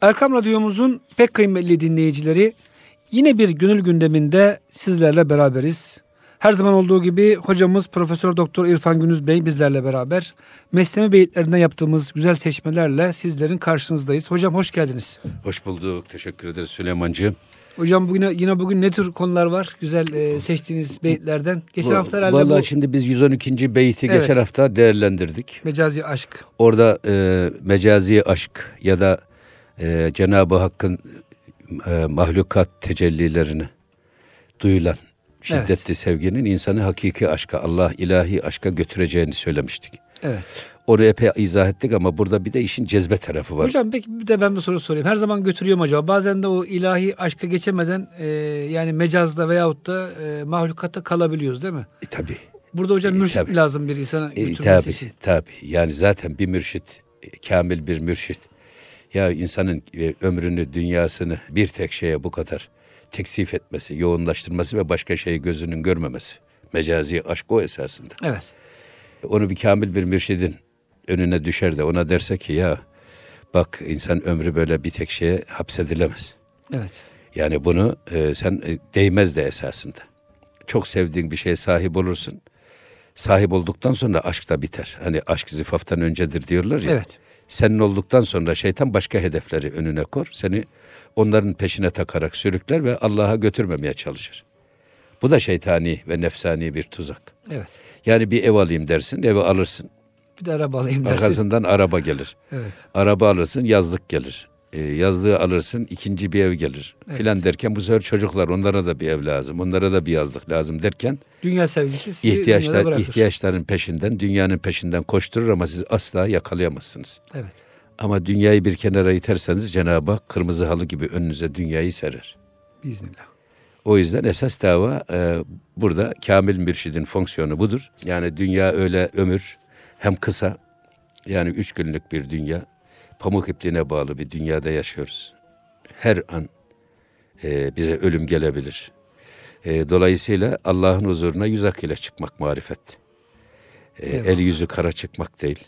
Erkam Radyomuzun pek kıymetli dinleyicileri yine bir gönül gündeminde sizlerle beraberiz. Her zaman olduğu gibi hocamız Profesör Doktor İrfan Günüz Bey bizlerle beraber Meslemi beyitlerinden yaptığımız güzel seçmelerle sizlerin karşınızdayız. Hocam hoş geldiniz. Hoş bulduk. Teşekkür ederiz Süleymancığım. Hocam bugün yine bugün ne tür konular var? Güzel e, seçtiğiniz beyitlerden. Geçen hafta herhalde Vallahi bu şimdi biz 112. beyti Evet. geçen hafta değerlendirdik. mecazi aşk. Orada e, mecazi aşk ya da e, Cenab-ı Hakk'ın e, mahlukat tecellilerini duyulan şiddetli sevginin insanı hakiki aşka, Allah ilahi aşka götüreceğini söylemiştik. Evet. Onu epey izah ettik ama burada bir de işin cezbe tarafı var. Hocam peki bir de ben bir soru sorayım. Her zaman götürüyor mu acaba? Bazen de o ilahi aşka geçemeden e, yani mecazda veyahut da e, mahlukata kalabiliyoruz değil mi? E, tabii. Burada hocam E, mürşit tabii. mi lazım bir insana E, götürmesi tabii, için? tabii. Yani zaten bir mürşit, e, kamil bir mürşit. Ya insanın e, ömrünü, dünyasını bir tek şeye bu kadar teksif etmesi, yoğunlaştırması ve başka şeyi gözünün görmemesi. Mecazi aşk o esasında. Evet. Onu bir kamil bir mürşidin önüne düşer de ona derse ki ya bak insan ömrü böyle bir tek şeye hapsedilemez. Evet. Yani bunu e, sen e, değmez de esasında. Çok sevdiğin bir şeye sahip olursun. Sahip olduktan sonra aşk da biter. Hani aşk zifaftan öncedir diyorlar ya. Evet. Senin olduktan sonra şeytan başka hedefleri önüne kor. Seni onların peşine takarak sürükler ve Allah'a götürmemeye çalışır. Bu da şeytani ve nefsani bir tuzak. Evet. Yani bir ev alayım dersin, evi alırsın. Bir de araba alayım dersin. Arkasından araba gelir. Evet. Araba alırsın, yazlık gelir. Ee, yazlığı alırsın, ikinci bir ev gelir. Filan derken bu sefer çocuklar, onlara da bir ev lazım, onlara da bir yazlık lazım derken Dünya sevgisi sizi ihtiyaçlar ihtiyaçların peşinden, dünyanın peşinden koşturur ama siz asla yakalayamazsınız. Evet. Ama dünyayı bir kenara iterseniz Cenab-ı Hak kırmızı halı gibi önünüze dünyayı serer. Biiznillah. O yüzden esas dava e, burada kamil mürşidin fonksiyonu budur. Yani dünya öyle ömür hem kısa yani üç günlük bir dünya pamuk ipliğine bağlı bir dünyada yaşıyoruz. Her an e, bize ölüm gelebilir. E, dolayısıyla Allah'ın huzuruna yüz ak ile çıkmak marifet. E, el yüzü kara çıkmak değil.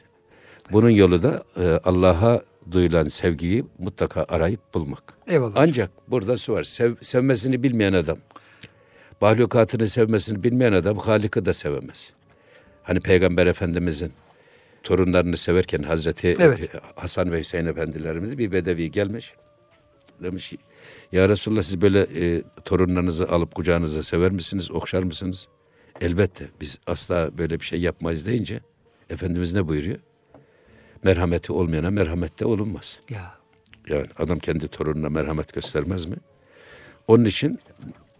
Bunun yolu da e, Allah'a duyulan sevgiyi mutlaka arayıp bulmak. Eyvallah. Ancak burada su var. Sev, sevmesini bilmeyen adam, mahlukatını sevmesini bilmeyen adam Halik'i de sevemez. Hani Peygamber Efendimizin torunlarını severken Hazreti Evet. Hasan ve Hüseyin Efendilerimiz bir bedevi gelmiş. Demiş ya Resulallah siz böyle e, torunlarınızı alıp kucağınıza sever misiniz, okşar mısınız? Elbette biz asla böyle bir şey yapmayız deyince Efendimiz ne buyuruyor? Merhameti olmayana merhamette olunmaz. Ya. Yani adam kendi torununa merhamet göstermez mi? Onun için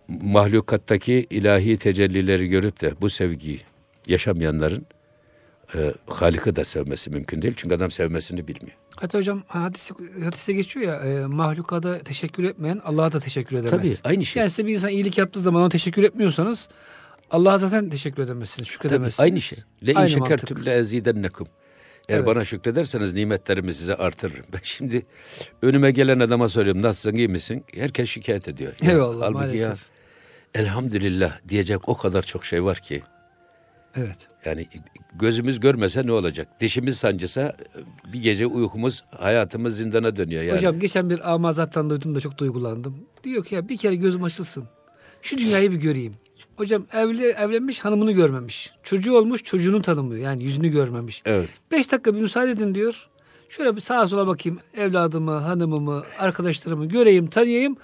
mahlukattaki ilahi tecellileri görüp de bu sevgiyi yaşamayanların e, Halik'i de sevmesi mümkün değil. Çünkü adam sevmesini bilmiyor. Hatta hocam hadise, hadise geçiyor ya e, mahlukada teşekkür etmeyen Allah'a da teşekkür edemez. Tabii aynı şey. Yani size bir insan iyilik yaptığı zaman ona teşekkür etmiyorsanız Allah'a zaten teşekkür edemezsiniz, Tabii şükredemezsiniz. aynı şey. Le in şekertüm le ezidennekum. Eğer Evet. bana şükrederseniz nimetlerimi size artırırım. Ben şimdi önüme gelen adama soruyorum nasılsın iyi misin? Herkes şikayet ediyor. Ya, Eyvallah halbuki maalesef. ya elhamdülillah diyecek o kadar çok şey var ki. Evet. Yani gözümüz görmese ne olacak? Dişimiz sancısa bir gece uykumuz, hayatımız zindana dönüyor yani. Hocam geçen bir amazattan duydum da çok duygulandım. Diyor ki ya bir kere gözüm açılsın. Şu dünyayı bir göreyim. Hocam evli, evlenmiş hanımını görmemiş. Çocuğu olmuş çocuğunu tanımıyor. Yani yüzünü görmemiş. Evet. Beş dakika bir müsaade edin diyor. Şöyle bir sağa sola bakayım. Evladımı, hanımımı, arkadaşlarımı göreyim, tanıyayım.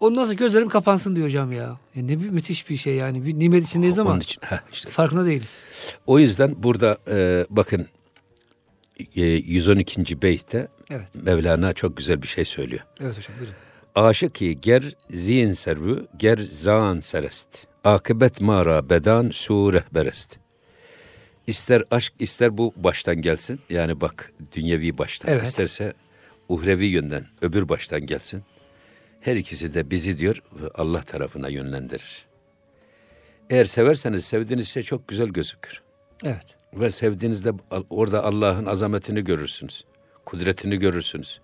Ondan sonra gözlerim kapansın diyor hocam ya. ya ne bir müthiş bir şey yani. Bir nimet içindeyiz ama Onun için heh, işte. farkında değiliz. O yüzden burada e, bakın e, 112. beytte Evet. Mevlana çok güzel bir şey söylüyor. Evet hocam buyurun. Aşık-i ger zihin servü ger zan serest. Akıbet mara bedan su rehberest. İster aşk ister bu baştan gelsin. Yani bak dünyevi baştan. Evet. İsterse uhrevi yönden öbür baştan gelsin. Her ikisi de bizi diyor Allah tarafına yönlendirir. Eğer severseniz sevdiğiniz şey çok güzel gözükür. Evet. Ve sevdiğinizde orada Allah'ın azametini görürsünüz. Kudretini görürsünüz.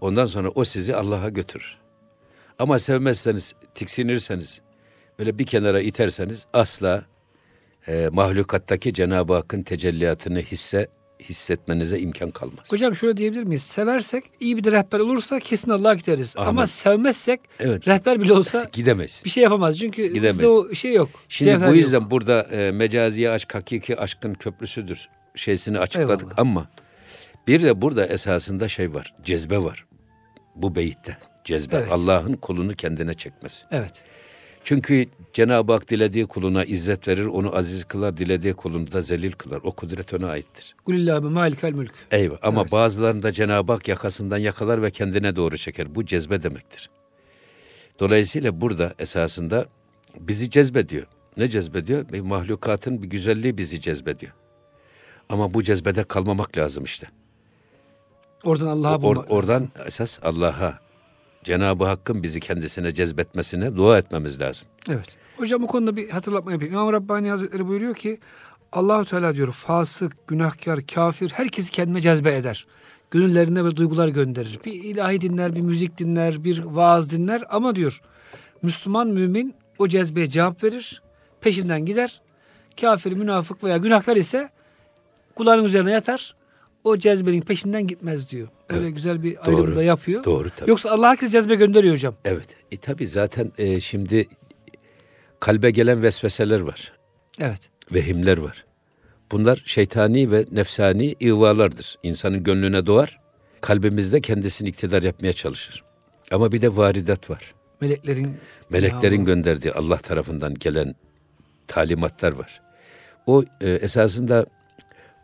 Ondan sonra o sizi Allah'a götürür. Ama sevmezseniz, tiksinirseniz, böyle bir kenara iterseniz asla e, mahlukattaki Cenab-ı Hakk'ın tecelliyatını hisse hissetmenize imkan kalmaz. Hocam şöyle diyebilir miyiz? Seversek iyi bir de rehber olursa kesin Allah'a gideriz. Ahmet. Ama sevmezsek Evet. rehber bile olsa Gidemeyiz. bir şey yapamaz. Çünkü Gidemeyiz. bizde o şey yok. Şimdi Cevher bu yok. yüzden burada e, mecazi aşk hakiki aşkın köprüsüdür şeysini açıkladık Eyvallah. ama bir de burada esasında şey var. Cezbe var. Bu beyitte cezbe. Evet. Allah'ın kulunu kendine çekmesi. Evet. Çünkü Cenab-ı Hak dilediği kuluna izzet verir, onu aziz kılar, dilediği kulunu da zelil kılar. O kudret ona aittir. Kulillahü malikel mülk. Eyvah. Ama Evet. bazılarında Cenab-ı Hak yakasından yakalar ve kendine doğru çeker. Bu cezbe demektir. Dolayısıyla burada esasında bizi cezbediyor. Ne cezbediyor? Bir mahlukatın bir güzelliği bizi cezbediyor. Ama bu cezbede kalmamak lazım işte. Oradan Allah'a Or- bulmak oradan lazım. esas Allah'a, Cenab-ı Hakk'ın bizi kendisine cezbetmesine dua etmemiz lazım. Evet. Hocam bu konuda bir hatırlatma yapayım. İmam Rabbani Hazretleri buyuruyor ki Allahu Teala diyor fasık, günahkar, kafir herkesi kendine cezbe eder. Gönüllerine ve duygular gönderir. Bir ilahi dinler, bir müzik dinler, bir vaaz dinler ama diyor Müslüman mümin o cezbeye cevap verir, peşinden gider. Kafir, münafık veya günahkar ise kulağının üzerine yatar. O cezbenin peşinden gitmez diyor. Öyle Evet. güzel bir ayrım Doğru. da yapıyor. Doğru tabii. Yoksa Allah herkes cezbe gönderiyor hocam. Evet. E tabi zaten e, şimdi kalbe gelen vesveseler var. Evet. vehimler var. Bunlar şeytani ve nefsani ihvalardır. İnsanın gönlüne doğar, kalbimizde kendisini iktidar yapmaya çalışır. Ama bir de varidat var. Meleklerin Meleklerin gönderdiği Allah tarafından gelen talimatlar var. O e, esasında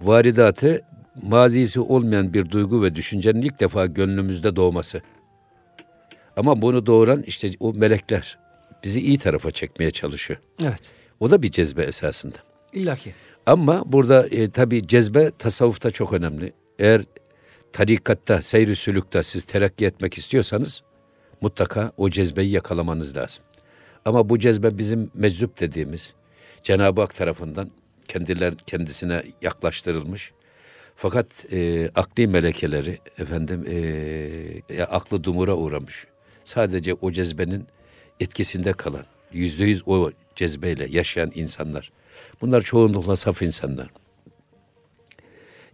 varidatı mazisi olmayan bir duygu ve düşüncenin ilk defa gönlümüzde doğması. Ama bunu doğuran işte o melekler bizi iyi tarafa çekmeye çalışıyor. Evet. O da bir cezbe esasında. İlla ki. Ama burada e, tabi cezbe tasavvufta çok önemli. Eğer tarikatta, seyri sülükte siz terakki etmek istiyorsanız mutlaka o cezbeyi yakalamanız lazım. Ama bu cezbe bizim meczup dediğimiz Cenab-ı Hak tarafından kendiler kendisine yaklaştırılmış. Fakat e, akli melekeleri efendim e, aklı dumura uğramış. Sadece o cezbenin etkisinde kalan, yüzde yüz o cezbeyle yaşayan insanlar. Bunlar çoğunlukla saf insanlar.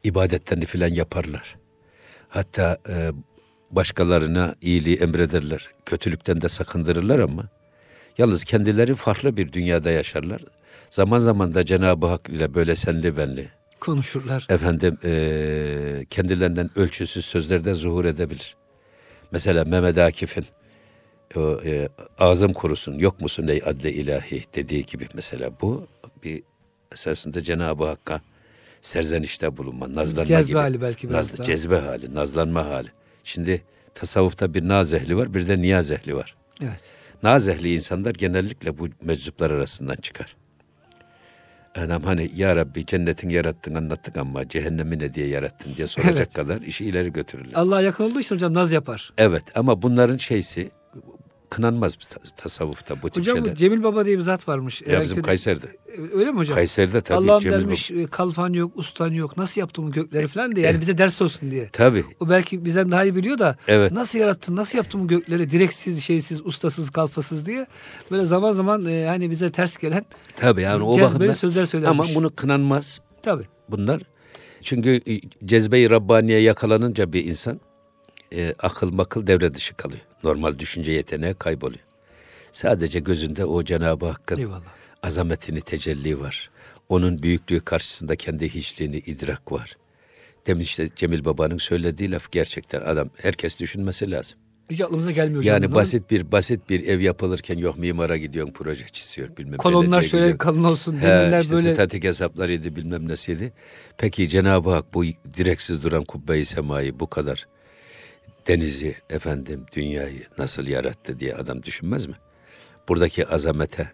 İbadetlerini filan yaparlar. Hatta e, başkalarına iyiliği emrederler. Kötülükten de sakındırırlar ama yalnız kendileri farklı bir dünyada yaşarlar. Zaman zaman da Cenab-ı Hak ile böyle senli benli Konuşurlar. efendim e, kendilerinden ölçüsüz sözlerde zuhur edebilir. Mesela Mehmet Akif'in o, e, ağzım kurusun yok musun ey adle ilahi dediği gibi mesela bu bir esasında Cenab-ı Hakk'a serzenişte bulunma, nazlanma Cezbe gibi. hali belki biraz Naz- daha. Cezbe hali, nazlanma hali. Şimdi tasavvufta bir naz ehli var, bir de niyaz ehli var. Evet. Naz ehli insanlar genellikle bu meczuplar arasından çıkar. Adam hani ya Rabbi cennetin yarattın anlattık ama cehennemi ne diye yarattın diye soracak Evet. kadar işi ileri götürürler. Allah'a yakın olduğu için hocam naz yapar. Evet ama bunların şeysi kınanmaz ta- tasavvufta bu tip Hocam şeyler. Cemil Baba diye bir zat varmış. ya bizim Kayseri'de. Öyle mi hocam? Kayseri'de tabii Allah'ım Cemil dermiş e, kalfan yok, ustan yok. Nasıl yaptın bu gökleri falan diye. Yani Eh. bize ders olsun diye. Tabii. O belki bizden daha iyi biliyor da Evet. nasıl yarattın, nasıl yaptın bu gökleri direksiz, şeysiz, ustasız, kalfasız diye. Böyle zaman zaman e, hani bize ters gelen Tabii yani o bakımdan. sözler söylermiş. Ama bunu kınanmaz tabii. bunlar. Çünkü e, cezbe-i Rabbaniye yakalanınca bir insan e, akıl makıl devre dışı kalıyor. Normal düşünce yeteneği kayboluyor. Sadece gözünde o Cenab-ı Hakk'ın Eyvallah. azametini tecelli var. Onun büyüklüğü karşısında kendi hiçliğini idrak var. Demin işte Cemil Baba'nın söylediği laf gerçekten adam herkes düşünmesi lazım. Hiç aklımıza gelmiyor. Yani bunlar. basit bir basit bir ev yapılırken yok mimara gidiyorsun proje çiziyor bilmem Kolonlar şöyle gidiyor. kalın olsun, demirler işte böyle. statik hesaplarıydı bilmem nesiydi. Peki Cenab-ı Hak bu direksiz duran kubbe-i semayı bu kadar denizi efendim dünyayı nasıl yarattı diye adam düşünmez mi? Buradaki azamete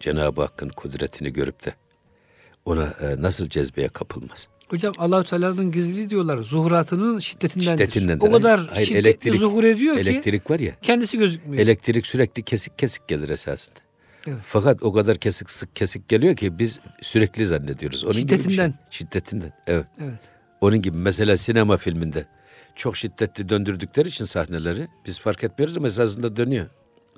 Cenab-ı Hakk'ın kudretini görüp de ona e, nasıl cezbeye kapılmaz? Hocam Allahu Teala'nın gizliliği diyorlar. Zuhuratının şiddetindendir. Şiddetindendir. O kadar Hayır, hayır, şiddetli elektrik- zuhur ediyor ki Elektrik var ya. kendisi gözükmüyor. Elektrik sürekli kesik kesik gelir esasında. Evet. Fakat o kadar kesik sık kesik geliyor ki biz sürekli zannediyoruz. Onun Gibi bir Şiddetinden. şey. Şiddetinden. Evet. evet. Onun gibi mesela sinema filminde çok şiddetli döndürdükleri için sahneleri biz fark etmiyoruz ama esasında dönüyor.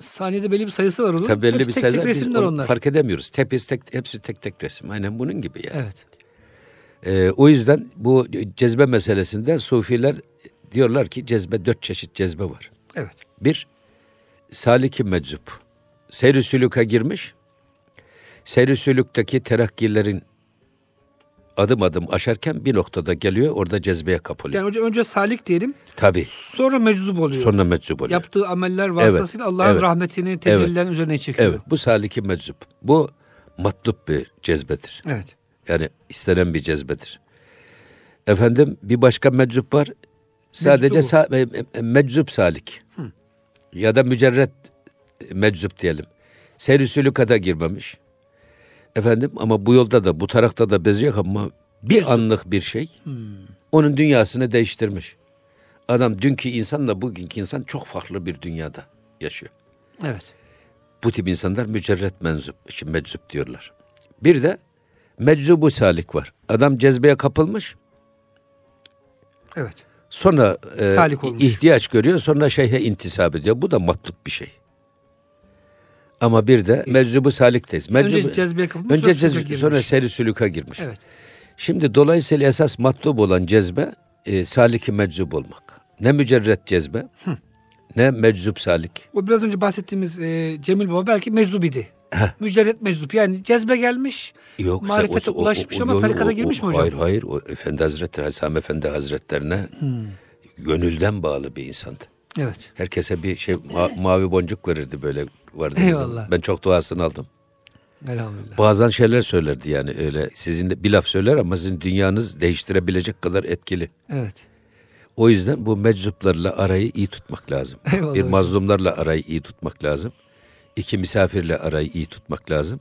Sahnede belli bir sayısı var onun. Tabii belli Hepsi bir tek sayıda tek resimler onlar. fark edemiyoruz. Hepsi tek, hepsi tek tek resim. Aynen bunun gibi yani. Evet. Ee, o yüzden bu cezbe meselesinde sufiler diyorlar ki cezbe dört çeşit cezbe var. Evet. Bir, saliki meczup. Seyr-i sülüka girmiş. Seyr-i sülükteki terakkilerin adım adım aşarken bir noktada geliyor orada cezbeye kapılıyor. Yani önce, önce salik diyelim. Tabii. Sonra meczup oluyor. Sonra meczup oluyor. Yaptığı ameller vasıtasıyla Allah'ın evet. rahmetini tecellilerin üzerine çekiyor. Evet bu saliki meczup. Bu matlup bir cezbedir. Evet. Yani istenen bir cezbedir. Efendim bir başka meczup var. Sadece Meczubu. sa- meczup salik. Ya da mücerret meczup diyelim. Seyri sülükata girmemiş. Efendim ama bu yolda da bu tarafta da bez yok ama bir anlık bir şey onun dünyasını değiştirmiş. Adam dünkü insanla bugünkü insan çok farklı bir dünyada yaşıyor. Evet. Bu tip insanlar mücerret menzup, şimdi meczup diyorlar. Bir de meczubu salik var. Adam cezbeye kapılmış. Evet. Sonra e, Salik olmuş. ihtiyaç görüyor. Sonra şeyhe intisap ediyor. Bu da matlup bir şey. Ama bir de meczubu. Önce Meczubu- cezbeye kapılmış, önce sonra cez- sülüka girmiş. sonra seri sülüka girmiş. Evet. Şimdi dolayısıyla esas matlub olan cezbe e, saliki meczub olmak. Ne mücerret cezbe ne meczub salik. O biraz önce bahsettiğimiz e, Cemil Baba belki meczup idi. Mücerret meczup. Yani cezbe gelmiş, Yoksa marifete o- o- ulaşmış o- ama o- tarikata o- girmiş o- mi hocam? Hayır hayır. O Efendi Hazretleri, Hasan Efendi Hazretlerine gönülden bağlı bir insandı. Evet. Herkese bir şey ma- mavi boncuk verirdi böyle vardı. Eyvallah. Ben çok duasını aldım. Elhamdülillah. Bazen şeyler söylerdi yani öyle sizin de bir laf söyler ama sizin dünyanız değiştirebilecek kadar etkili. Evet. O yüzden bu meczuplarla arayı iyi tutmak lazım. Eyvallah bir hocam. mazlumlarla arayı iyi tutmak lazım. İki misafirle arayı iyi tutmak lazım.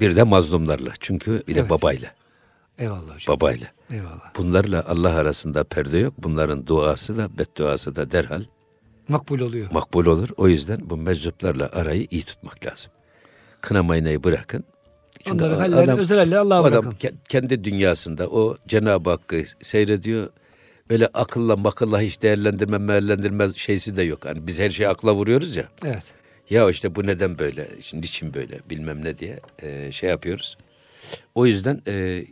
Bir de mazlumlarla. Çünkü bir de Evet. babayla. Eyvallah hocam. Babayla. Eyvallah. Bunlarla Allah arasında perde yok. Bunların duası da bedduası da derhal Makbul oluyor. makbul olur. O yüzden bu meczuplarla arayı iyi tutmak lazım. Kınamayı bırakın. Çünkü Onların o hallerini özel elle Allah'a adam bırakın. ke- kendi dünyasında o Cenab-ı Hakk'ı seyrediyor. Öyle akılla makılla hiç değerlendirme değerlendirmez şeysi de yok. Hani biz her şeyi akla vuruyoruz ya. Evet. Ya işte bu neden böyle, şimdi için böyle bilmem ne diye e, şey yapıyoruz. O yüzden e,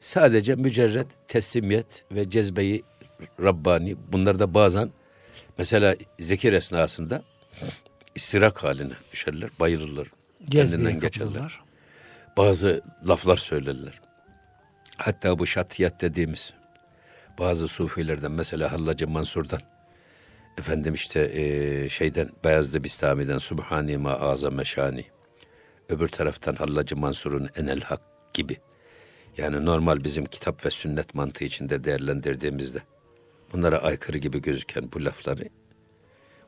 sadece mücerret teslimiyet ve cezbeyi Rabbani bunlar da bazen mesela zikir esnasında istirak haline düşerler, bayılırlar. Gezmeye Kendinden geçerler. kapılırlar. Bazı laflar söylerler. Hatta bu şatiyat dediğimiz bazı sufilerden mesela Hallacı Mansur'dan efendim işte eee, şeyden Beyazlı Bistami'den Subhani ma azame şani öbür taraftan Hallacı Mansur'un enel hak gibi yani normal bizim kitap ve sünnet mantığı içinde değerlendirdiğimizde bunlara aykırı gibi gözüken bu lafları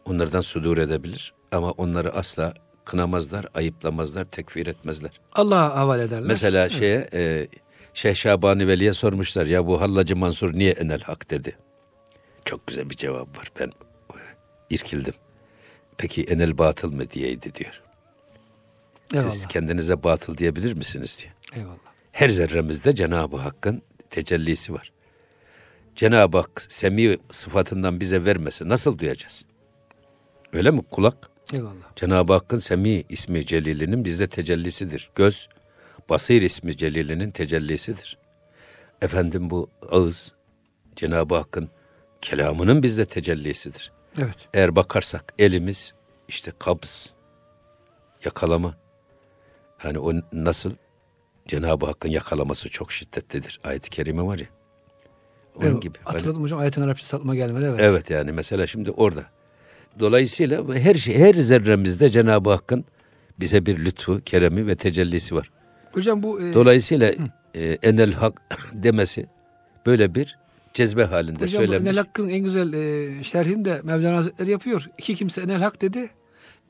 onlardan sudur edebilir ama onları asla kınamazlar, ayıplamazlar, tekfir etmezler. Allah'a havale ederler. Mesela şeye e, Şeyh Şabani Veli'ye sormuşlar ya bu Hallacı Mansur niye enel hak dedi. Çok güzel bir cevap var. Ben e, irkildim. Peki enel batıl mı diyeydi diyor. Eyvallah. Siz kendinize batıl diyebilir misiniz diyor. Eyvallah. Her zerremizde Cenab-ı Hakk'ın tecellisi var. Cenab-ı Hak semi sıfatından bize vermesi nasıl duyacağız? Öyle mi kulak? Eyvallah. Cenab-ı Hakk'ın Semi ismi celilinin bizde tecellisidir. Göz, Basir ismi celilinin tecellisidir. Efendim bu ağız, Cenab-ı Hakk'ın kelamının bizde tecellisidir. Evet. Eğer bakarsak elimiz işte kabz, yakalama. Yani o nasıl? Cenab-ı Hakk'ın yakalaması çok şiddetlidir. Ayet-i kerime var ya. Onun Evet, gibi. Hani- Hatırladım hocam ayetin Arapçası aklıma gelmedi. Evet. Evet yani mesela şimdi orada. Dolayısıyla her şey her zerremizde Cenab-ı Hakk'ın bize bir lütfu, keremi ve tecellisi var. Hocam bu e, Dolayısıyla e, enel hak demesi böyle bir cezbe halinde hocam söylenmiş. Enel Hakk'ın en güzel e, şerhini de Mevlana Hazretleri yapıyor. İki kimse Enel Hak dedi.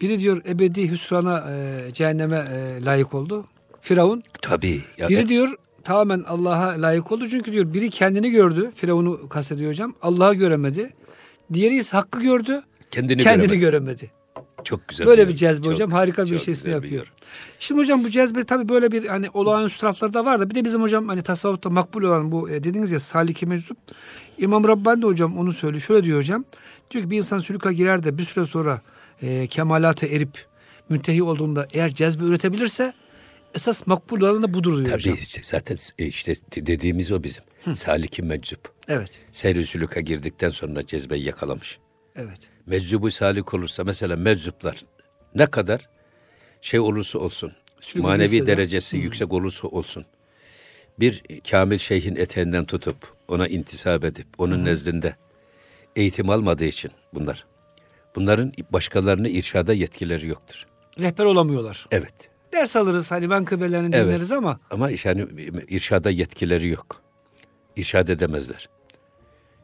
Biri diyor ebedi hüsrana e, cehenneme e, layık oldu. Firavun. Tabii. Ya, Biri e, diyor tamamen Allah'a layık oldu. Çünkü diyor biri kendini gördü. Firavun'u kastediyor hocam. Allah'ı göremedi. Diğeri ise hakkı gördü. kendini, kendini göremez. göremedi. Çok güzel. Böyle bir bir cezbe Çok hocam. Harika bir şeysini bir yapıyor. yorum. Şimdi hocam bu cezbe tabii böyle bir hani olağanüstü tarafları da var da bir de bizim hocam hani tasavvufta makbul olan bu e, dediğiniz ya saliki meczup. İmam Rabbani de hocam onu söylüyor. Şöyle diyor hocam. Diyor ki bir insan sülüka girer de bir süre sonra e, kemalata erip müntehi olduğunda eğer cezbe üretebilirse esas makbul olan da budur diyor Tabii hocam. işte, zaten e, işte dediğimiz o bizim. Saliki meczup. Evet. Seyr-i sülüka girdikten sonra cezbeyi yakalamış. Evet. Meczubu salik olursa mesela meczuplar ne kadar şey olursa olsun, Sülük manevi lisede. derecesi yüksek olursa olsun, bir kamil şeyhin eteğinden tutup ona intisap edip onun nezdinde eğitim almadığı için bunlar. Bunların başkalarını irşada yetkileri yoktur. Rehber olamıyorlar. Evet. Ders alırız hani menkıbelerini Evet. dinleriz ama Ama yani irşada yetkileri yok. İrşad edemezler.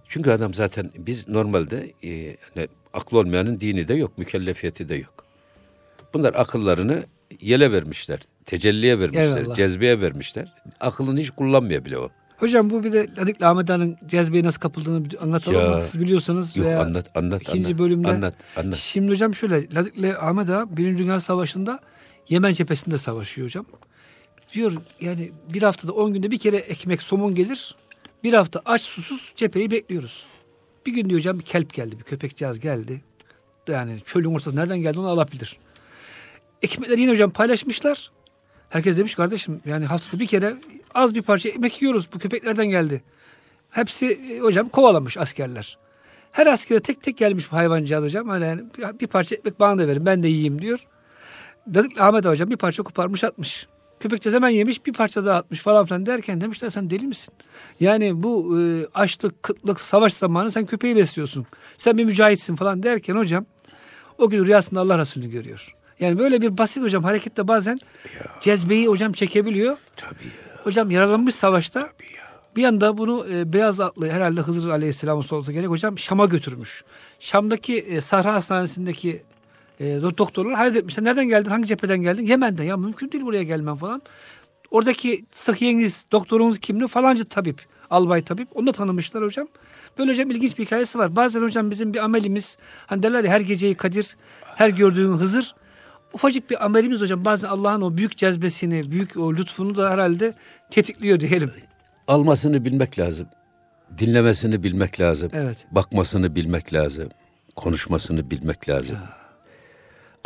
Çünkü adam zaten biz normalde e, yani aklı olmayanın dini de yok, mükellefiyeti de yok. Bunlar akıllarını yele vermişler, tecelliye vermişler, Eyvallah. cezbeye vermişler. Aklını hiç kullanmıyor bile o. hocam bu bir de Ladikli Ahmet Han'ın cezbeye nasıl kapıldığını anlatalım Ya. mı? Siz biliyorsanız Yok veya anlat, anlat, ikinci anlat. bölümde. Anlat, anlat. Şimdi hocam şöyle Ladikli Ahmet Ağa Birinci Dünya Savaşı'nda Yemen cephesinde savaşıyor hocam. Diyor yani bir haftada on günde bir kere ekmek somun gelir. Bir hafta aç susuz cepheyi bekliyoruz. Bir gün diyor hocam bir kelp geldi, bir köpekcağız geldi. Yani çölün ortasında nereden geldi onu alabilir. Ekmekleri yine hocam paylaşmışlar. Herkes demiş kardeşim yani haftada bir kere az bir parça ekmek yiyoruz. Bu köpeklerden geldi. Hepsi e, hocam kovalamış askerler. Her askere tek tek gelmiş bu hayvancağız hocam. Hani yani bir parça ekmek bana da verin ben de yiyeyim diyor. Ahmet hocam bir parça koparmış atmış. Köpekçez hemen yemiş bir parça daha atmış falan filan derken demişler sen deli misin? Yani bu e, açlık, kıtlık, savaş zamanı sen köpeği besliyorsun. Sen bir mücahitsin falan derken hocam o gün rüyasında Allah Resulü'nü görüyor. Yani böyle bir basit hocam harekette bazen cezbeyi hocam çekebiliyor. Tabii ya. Hocam yaralanmış savaşta bir anda bunu e, beyaz atlı herhalde Hızır Aleyhisselam olsa gerek hocam Şam'a götürmüş. Şam'daki e, Sahra Hastanesi'ndeki e, do- doktorlar halletmişler. Nereden geldin? Hangi cepheden geldin? Yemen'den. Ya mümkün değil buraya gelmem falan. Oradaki sıhhiyeniz, doktorunuz kimli? Falancı tabip, albay tabip. Onu da tanımışlar hocam. Böyle hocam ilginç bir hikayesi var. Bazen hocam bizim bir amelimiz, hani derler ya her geceyi Kadir, her gördüğün Hızır. Ufacık bir amelimiz hocam bazen Allah'ın o büyük cezbesini, büyük o lütfunu da herhalde tetikliyor diyelim. Almasını bilmek lazım. Dinlemesini bilmek lazım. Evet. Bakmasını bilmek lazım. Konuşmasını bilmek lazım.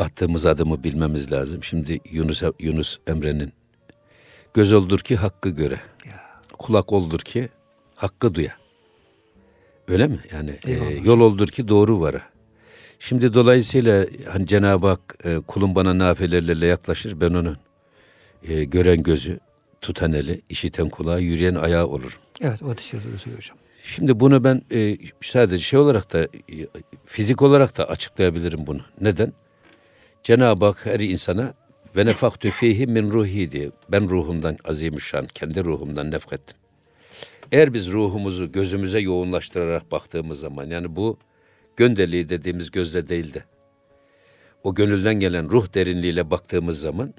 Attığımız adımı bilmemiz lazım. Şimdi Yunus Yunus Emre'nin göz oldur ki hakkı göre. Kulak oldur ki hakkı duya. Öyle mi? Yani e, yol oldur ki doğru vara. Şimdi dolayısıyla hani Cenab-ı Hak e, kulun bana nafilelerle yaklaşır ben onun e, gören gözü, tutan eli, işiten kulağı, yürüyen ayağı olurum. Evet o hocam. Şimdi bunu ben e, sadece şey olarak da e, fizik olarak da açıklayabilirim bunu. Neden? Cenab-ı Hak her insana ve nefaktü fihi min ruhi diye ben ruhumdan azimüşşan kendi ruhumdan nefkettim. Eğer biz ruhumuzu gözümüze yoğunlaştırarak baktığımız zaman yani bu göndeliği dediğimiz gözle değil de o gönülden gelen ruh derinliğiyle baktığımız zaman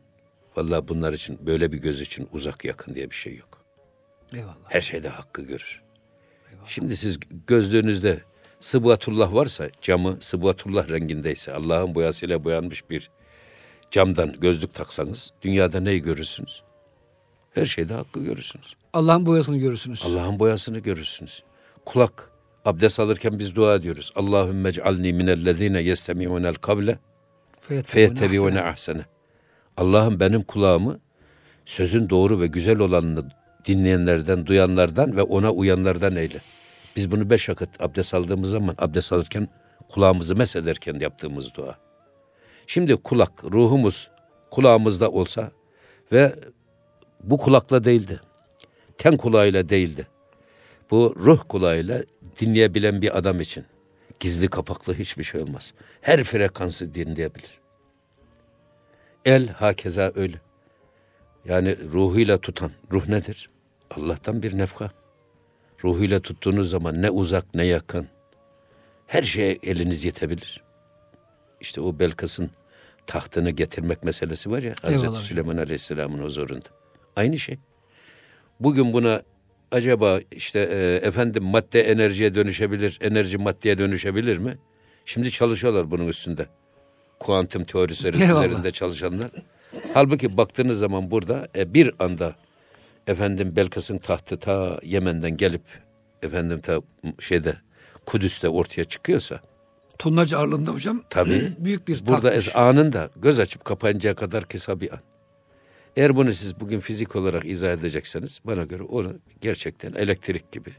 vallahi bunlar için böyle bir göz için uzak yakın diye bir şey yok. Eyvallah. Her şeyde hakkı görür. Şimdi siz gözlüğünüzde sıbvatullah varsa camı sıbvatullah rengindeyse Allah'ın boyasıyla boyanmış bir camdan gözlük taksanız dünyada neyi görürsünüz? Her şeyde hakkı görürsünüz. Allah'ın boyasını görürsünüz. Allah'ın boyasını görürsünüz. Kulak abdest alırken biz dua ediyoruz. Allahümme ec'alni minellezine yestemi'unel kavle feyettebi'une ahsene. Allah'ım benim kulağımı sözün doğru ve güzel olanını dinleyenlerden, duyanlardan ve ona uyanlardan eyle. Biz bunu beş vakit abdest aldığımız zaman, abdest alırken kulağımızı mesederken yaptığımız dua. Şimdi kulak, ruhumuz kulağımızda olsa ve bu kulakla değildi, ten kulağıyla değildi. Bu ruh kulağıyla dinleyebilen bir adam için gizli kapaklı hiçbir şey olmaz. Her frekansı dinleyebilir. El hakeza öyle. Yani ruhuyla tutan, ruh nedir? Allah'tan bir nefka. Ruhuyla tuttuğunuz zaman ne uzak ne yakın. Her şeye eliniz yetebilir. İşte o Belkıs'ın tahtını getirmek meselesi var ya Hazreti Eyvallah. Süleyman Aleyhisselam'ın huzurunda. Aynı şey. Bugün buna acaba işte e, efendim madde enerjiye dönüşebilir, enerji maddeye dönüşebilir mi? Şimdi çalışıyorlar bunun üstünde. Kuantum teorisi üzerinde çalışanlar. Halbuki baktığınız zaman burada e, bir anda efendim Belkıs'ın tahtı ta Yemen'den gelip efendim ta şeyde Kudüs'te ortaya çıkıyorsa Tonlarca ağırlığında hocam. tabii Büyük bir burada tahtmış. es anında göz açıp kapayıncaya kadar kısa bir an. Eğer bunu siz bugün fizik olarak izah edecekseniz bana göre o gerçekten elektrik gibi.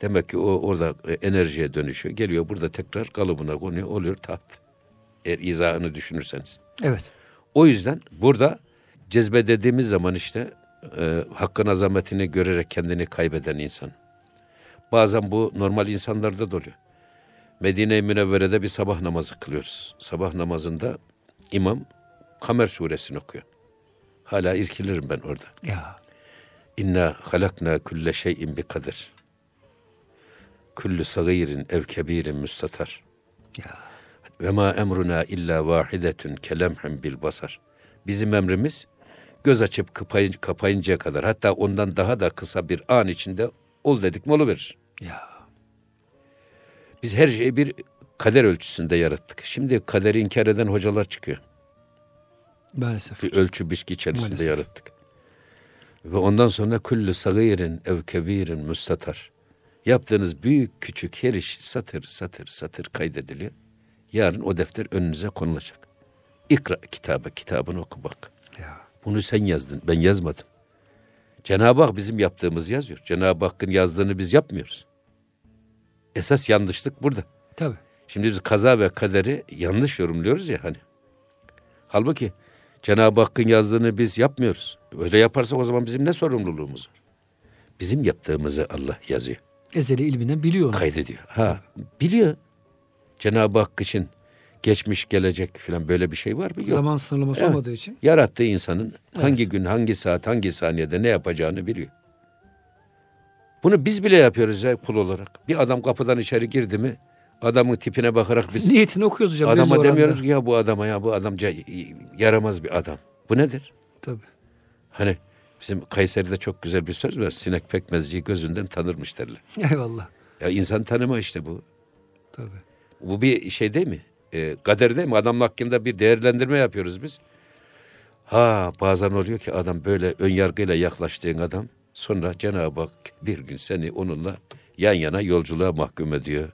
Demek ki o orada e, enerjiye dönüşüyor. Geliyor burada tekrar kalıbına konuyor oluyor taht. Eğer izahını düşünürseniz. Evet. O yüzden burada cezbe dediğimiz zaman işte e, hakkın azametini görerek kendini kaybeden insan. Bazen bu normal insanlarda da oluyor. Medine-i Münevvere'de bir sabah namazı kılıyoruz. Sabah namazında imam Kamer suresini okuyor. Hala irkilirim ben orada. Ya. İnna halakna kulle şeyin bi kadir. Kullu sagirin ev kebirin müstatar. Ya. Ve ma emruna illa vahidetun kelemhem bil basar. Bizim emrimiz göz açıp kapayın, kapayıncaya kadar hatta ondan daha da kısa bir an içinde ol dedik mi verir. Ya. Biz her şeyi bir kader ölçüsünde yarattık. Şimdi kaderi inkar eden hocalar çıkıyor. Maalesef. Bir ölçü biçki içerisinde Maalesef. yarattık. Ve ondan sonra kullu sagirin ev kebirin müstatar. Yaptığınız büyük küçük her iş satır satır satır kaydediliyor. Yarın o defter önünüze konulacak. İkra kitabı, kitabını oku bak. Ya. Bunu sen yazdın, ben yazmadım. Cenab-ı Hak bizim yaptığımızı yazıyor. Cenab-ı Hakk'ın yazdığını biz yapmıyoruz. Esas yanlışlık burada. Tabii. Şimdi biz kaza ve kaderi yanlış yorumluyoruz ya hani. Halbuki Cenab-ı Hakk'ın yazdığını biz yapmıyoruz. Öyle yaparsak o zaman bizim ne sorumluluğumuz var? Bizim yaptığımızı Allah yazıyor, Ezeli ilminden biliyor onu. kaydediyor. Ha, biliyor. Cenab-ı Hak için geçmiş, gelecek falan böyle bir şey var mı? Yok. Zaman sınırlaması Evet. olmadığı için. Yarattığı insanın hangi gün, hangi saat, hangi saniyede ne yapacağını biliyor. Bunu biz bile yapıyoruz ya kul olarak. Bir adam kapıdan içeri girdi mi adamın tipine bakarak biz Niyetini okuyoruz hocam. adama demiyoruz ki ya bu adama ya bu adamca yaramaz bir adam. Bu nedir? Tabii. Hani bizim Kayseri'de çok güzel bir söz var. Sinek pekmezciyi gözünden tanırmış derler. Eyvallah. Ya insan tanıma işte bu. Tabii. Bu bir şey değil mi? E, kader değil mi? Adamın hakkında bir değerlendirme yapıyoruz biz. Ha bazen oluyor ki adam böyle ön yargıyla yaklaştığın adam sonra Cenab-ı Hak bir gün seni onunla yan yana yolculuğa mahkum ediyor.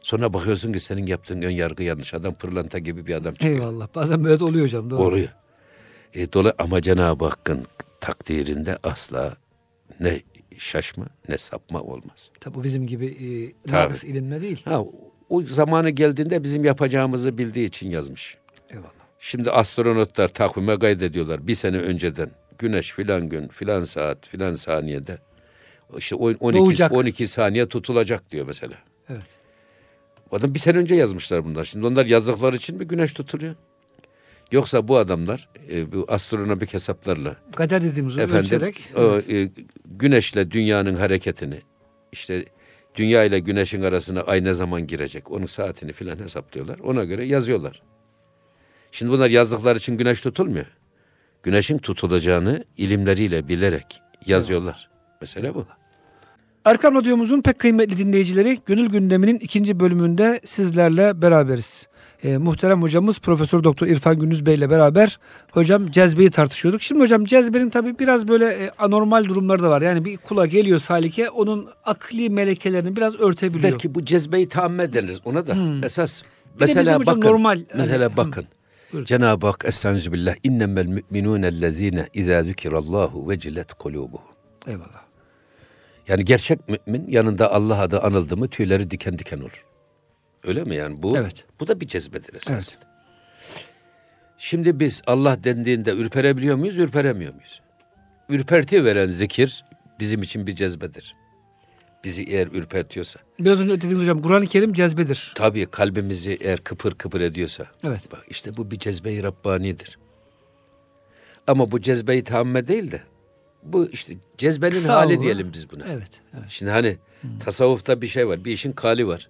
Sonra bakıyorsun ki senin yaptığın ön yargı yanlış. Adam pırlanta gibi bir adam çıkıyor. Eyvallah. Bazen böyle oluyor hocam. Doğru. Oluyor. E, dola ama Cenab-ı Hakk'ın takdirinde asla ne şaşma ne sapma olmaz. Tabii bu bizim gibi e, nakıs ilimle değil. Ha, o zamanı geldiğinde bizim yapacağımızı bildiği için yazmış. Eyvallah. Şimdi astronotlar takvime kaydediyorlar bir sene önceden. Güneş filan gün, filan saat, filan saniyede. İşte on- 12, Doğacak. 12 saniye tutulacak diyor mesela. Evet. Adam bir sene önce yazmışlar bunlar. Şimdi onlar yazdıkları için mi güneş tutuluyor? Yoksa bu adamlar e, bu astronomik hesaplarla Kader dediğimiz efendim ölçerek. o, e, güneşle dünyanın hareketini işte dünya ile güneşin arasına ay ne zaman girecek onun saatini filan hesaplıyorlar. Ona göre yazıyorlar. Şimdi bunlar yazdıkları için güneş tutulmuyor. Güneşin tutulacağını ilimleriyle bilerek yazıyorlar. Mesela bu. Erkam Radyomuzun pek kıymetli dinleyicileri Gönül Gündemi'nin ikinci bölümünde sizlerle beraberiz. Ee, muhterem hocamız Profesör Doktor İrfan Gündüz Bey ile beraber hocam cezbeyi tartışıyorduk. Şimdi hocam cezbenin tabii biraz böyle e, anormal durumları da var. Yani bir kula geliyor salike onun akli melekelerini biraz örtebiliyor. Belki bu cezbeyi tahammül ederiz ona da. Esas Hmm. Bizim mesela bakın. normal, mesela hani, bakın. Buyurun. Cenab-ı Hak Estaizu billah innemel müminûnellezîne izâ zükirallâhu vecilet kulûbuhum. Eyvallah. Yani gerçek mümin yanında Allah adı anıldı mı tüyleri diken diken olur. Öyle mi yani bu? Evet. Bu da bir cezbedir esasında. Şimdi biz Allah dendiğinde ürperebiliyor muyuz, ürperemiyor muyuz? Ürperti veren zikir bizim için bir cezbedir. Bizi eğer ürpertiyorsa. Biraz önce dediğiniz hocam Kur'an-ı Kerim cezbedir. Tabii kalbimizi eğer kıpır kıpır ediyorsa. Evet. Bak işte bu bir cezbe-i Rabbani'dir. Ama bu cezbe-i tahamme değil de bu işte cezbenin Kısa hali oldu. diyelim biz buna. Evet. evet. Şimdi hani tasavvufta bir şey var. Bir işin kali var.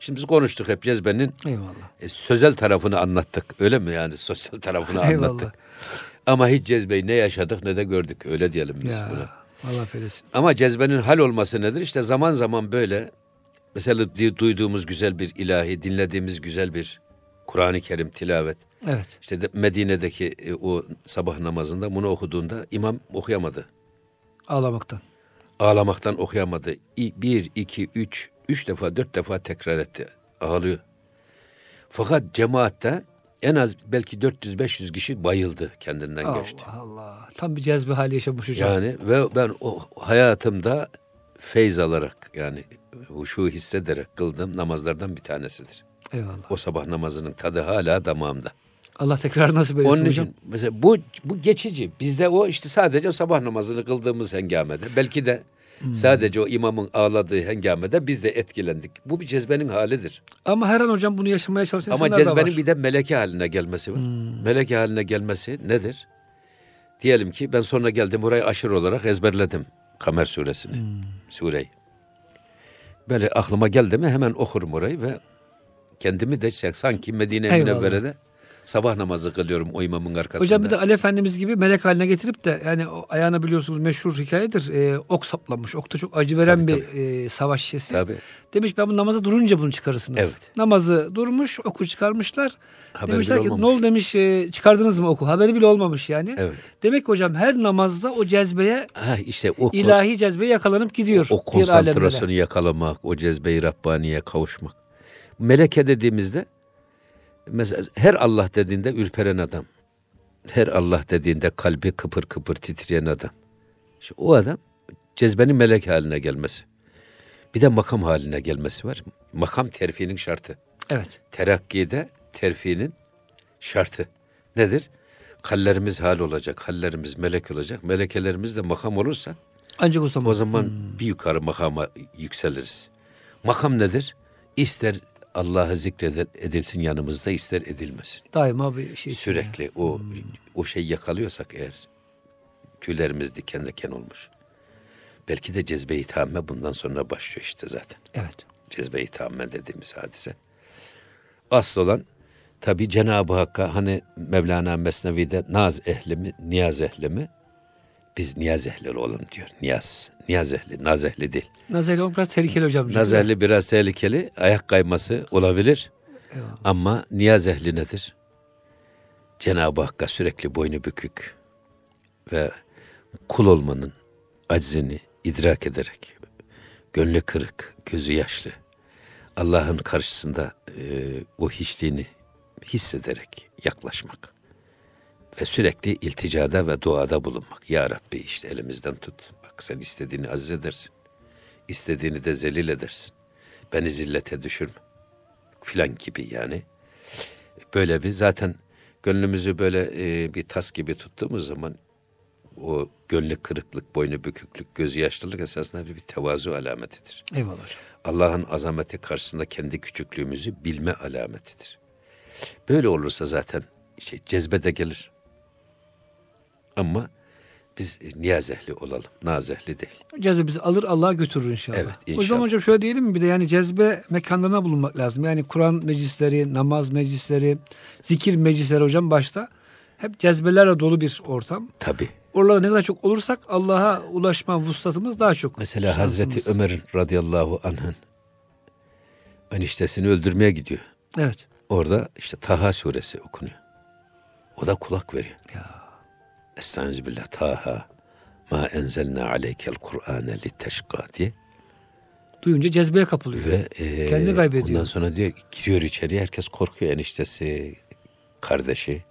Şimdi biz konuştuk hep cezbenin Eyvallah. e, sözel tarafını anlattık. Öyle mi yani sosyal tarafını Eyvallah. anlattık. Ama hiç cezbeyi ne yaşadık ne de gördük. Öyle diyelim biz Ya buna. Allah affeylesin. Ama cezbenin hal olması nedir? İşte zaman zaman böyle mesela duyduğumuz güzel bir ilahi, dinlediğimiz güzel bir Kur'an-ı Kerim tilavet. Evet. İşte de Medine'deki e, o sabah namazında bunu okuduğunda imam okuyamadı. Ağlamaktan. Ağlamaktan okuyamadı. İ- Bir, iki, üç, üç defa, dört defa tekrar etti. Ağlıyor. Fakat cemaatte En az belki 400-500 kişi bayıldı kendinden Allah geçti. Allah. Tam bir cezbe hali yaşamış hocam. Yani ve ben o hayatımda feyz alarak yani huşu hissederek kıldığım namazlardan bir tanesidir. Eyvallah. O sabah namazının tadı hala damağımda. Allah tekrar nasip eylesin Onun hocam. için mesela bu bu geçici. Bizde o işte sadece sabah namazını kıldığımız hengamede belki de Hmm. sadece o imamın ağladığı hengamede biz de etkilendik. Bu bir cezbenin halidir. Ama her an hocam bunu yaşamaya çalışan Ama cezbenin bir de meleke haline gelmesi var. Hmm. Meleke haline gelmesi nedir? Diyelim ki ben sonra geldim burayı aşırı olarak ezberledim. Kamer suresini. Hmm. Sureyi. Böyle aklıma geldi mi hemen okurum orayı ve kendimi de sanki Medine Eyvallah. Münevvere'de sabah namazı kılıyorum o imamın arkasında. Hocam bir de Ali Efendimiz gibi melek haline getirip de yani o ayağına biliyorsunuz meşhur hikayedir. E, ok saplamış. Ok da çok acı veren Tabii, bir e, savaş şişesi. Tabii. Demiş ben bu namazı durunca bunu çıkarırsınız. Evet. Namazı durmuş oku çıkarmışlar. Haberi Demişler ki olmamış. ne oldu demiş e, çıkardınız mı oku? Haberi bile olmamış yani. Evet. Demek ki hocam her namazda o cezbeye Ha işte o ilahi cezbeye yakalanıp gidiyor. o alemlere. konsantrasyonu yakalamak, o cezbe-i Rabbani'ye kavuşmak. Meleke dediğimizde mesela her Allah dediğinde ürperen adam. Her Allah dediğinde kalbi kıpır kıpır titreyen adam. İşte o adam cezbenin melek haline gelmesi. Bir de makam haline gelmesi var. Makam terfinin şartı. Evet. Terakkide terfinin şartı. Nedir? Kallerimiz hal olacak, hallerimiz melek olacak. Melekelerimiz de makam olursa Ancak o zaman. o zaman bir yukarı makama yükseliriz. Makam nedir? İster Allah'ı zikredilsin yanımızda, ister edilmesin. Daima bir şey. Sürekli o o şey yakalıyorsak eğer tüylerimiz diken diken olmuş. Belki de cezbe-i tamme bundan sonra başlıyor işte zaten. Evet. Cezbe-i tamme dediğimiz hadise. Asıl olan tabi Cenab-ı Hakk'a hani Mevlana Mesnevi'de naz ehli mi, niyaz ehli mi? Biz niyaz ehli olalım diyor. Niyaz. Niyaz ehli, naz ehli değil. Nazeli olmak biraz tehlikeli hocam. Naz ehli biraz tehlikeli. Ayak kayması olabilir. Eyvallah. Ama niyaz ehli nedir? Cenab-ı Hakk'a sürekli boynu bükük ve kul olmanın aczini idrak ederek, gönlü kırık, gözü yaşlı, Allah'ın karşısında e, o hiçliğini hissederek yaklaşmak ve sürekli ilticada ve duada bulunmak. Ya Rabbi işte elimizden tut. Bak sen istediğini aziz edersin. İstediğini de zelil edersin. Beni zillete düşürme. Filan gibi yani. Böyle bir zaten gönlümüzü böyle e, bir tas gibi tuttuğumuz zaman o gönlü kırıklık, boynu büküklük, gözü yaşlılık esasında bir, tevazu alametidir. Eyvallah hocam. Allah'ın azameti karşısında kendi küçüklüğümüzü bilme alametidir. Böyle olursa zaten şey cezbe de gelir. Ama biz niyaz ehli olalım, naz ehli değil. Cezbe bizi alır Allah'a götürür inşallah. Evet, O zaman inşallah. hocam şöyle diyelim mi bir de yani cezbe mekanlarına bulunmak lazım. Yani Kur'an meclisleri, namaz meclisleri, zikir meclisleri hocam başta. Hep cezbelerle dolu bir ortam. Tabi. Oralarda ne kadar çok olursak Allah'a ulaşma vuslatımız daha çok. Mesela şansımız. Hazreti Ömer'in radıyallahu anh'ın eniştesini öldürmeye gidiyor. Evet. Orada işte Taha suresi okunuyor. O da kulak veriyor. Ya. Estağfirullah Taha ma enzelna aleykel Kur'ane litteşka diye. Duyunca cezbeye kapılıyor. Ve e, Kendini kaybediyor. Ondan sonra diyor giriyor içeriye herkes korkuyor eniştesi, kardeşi.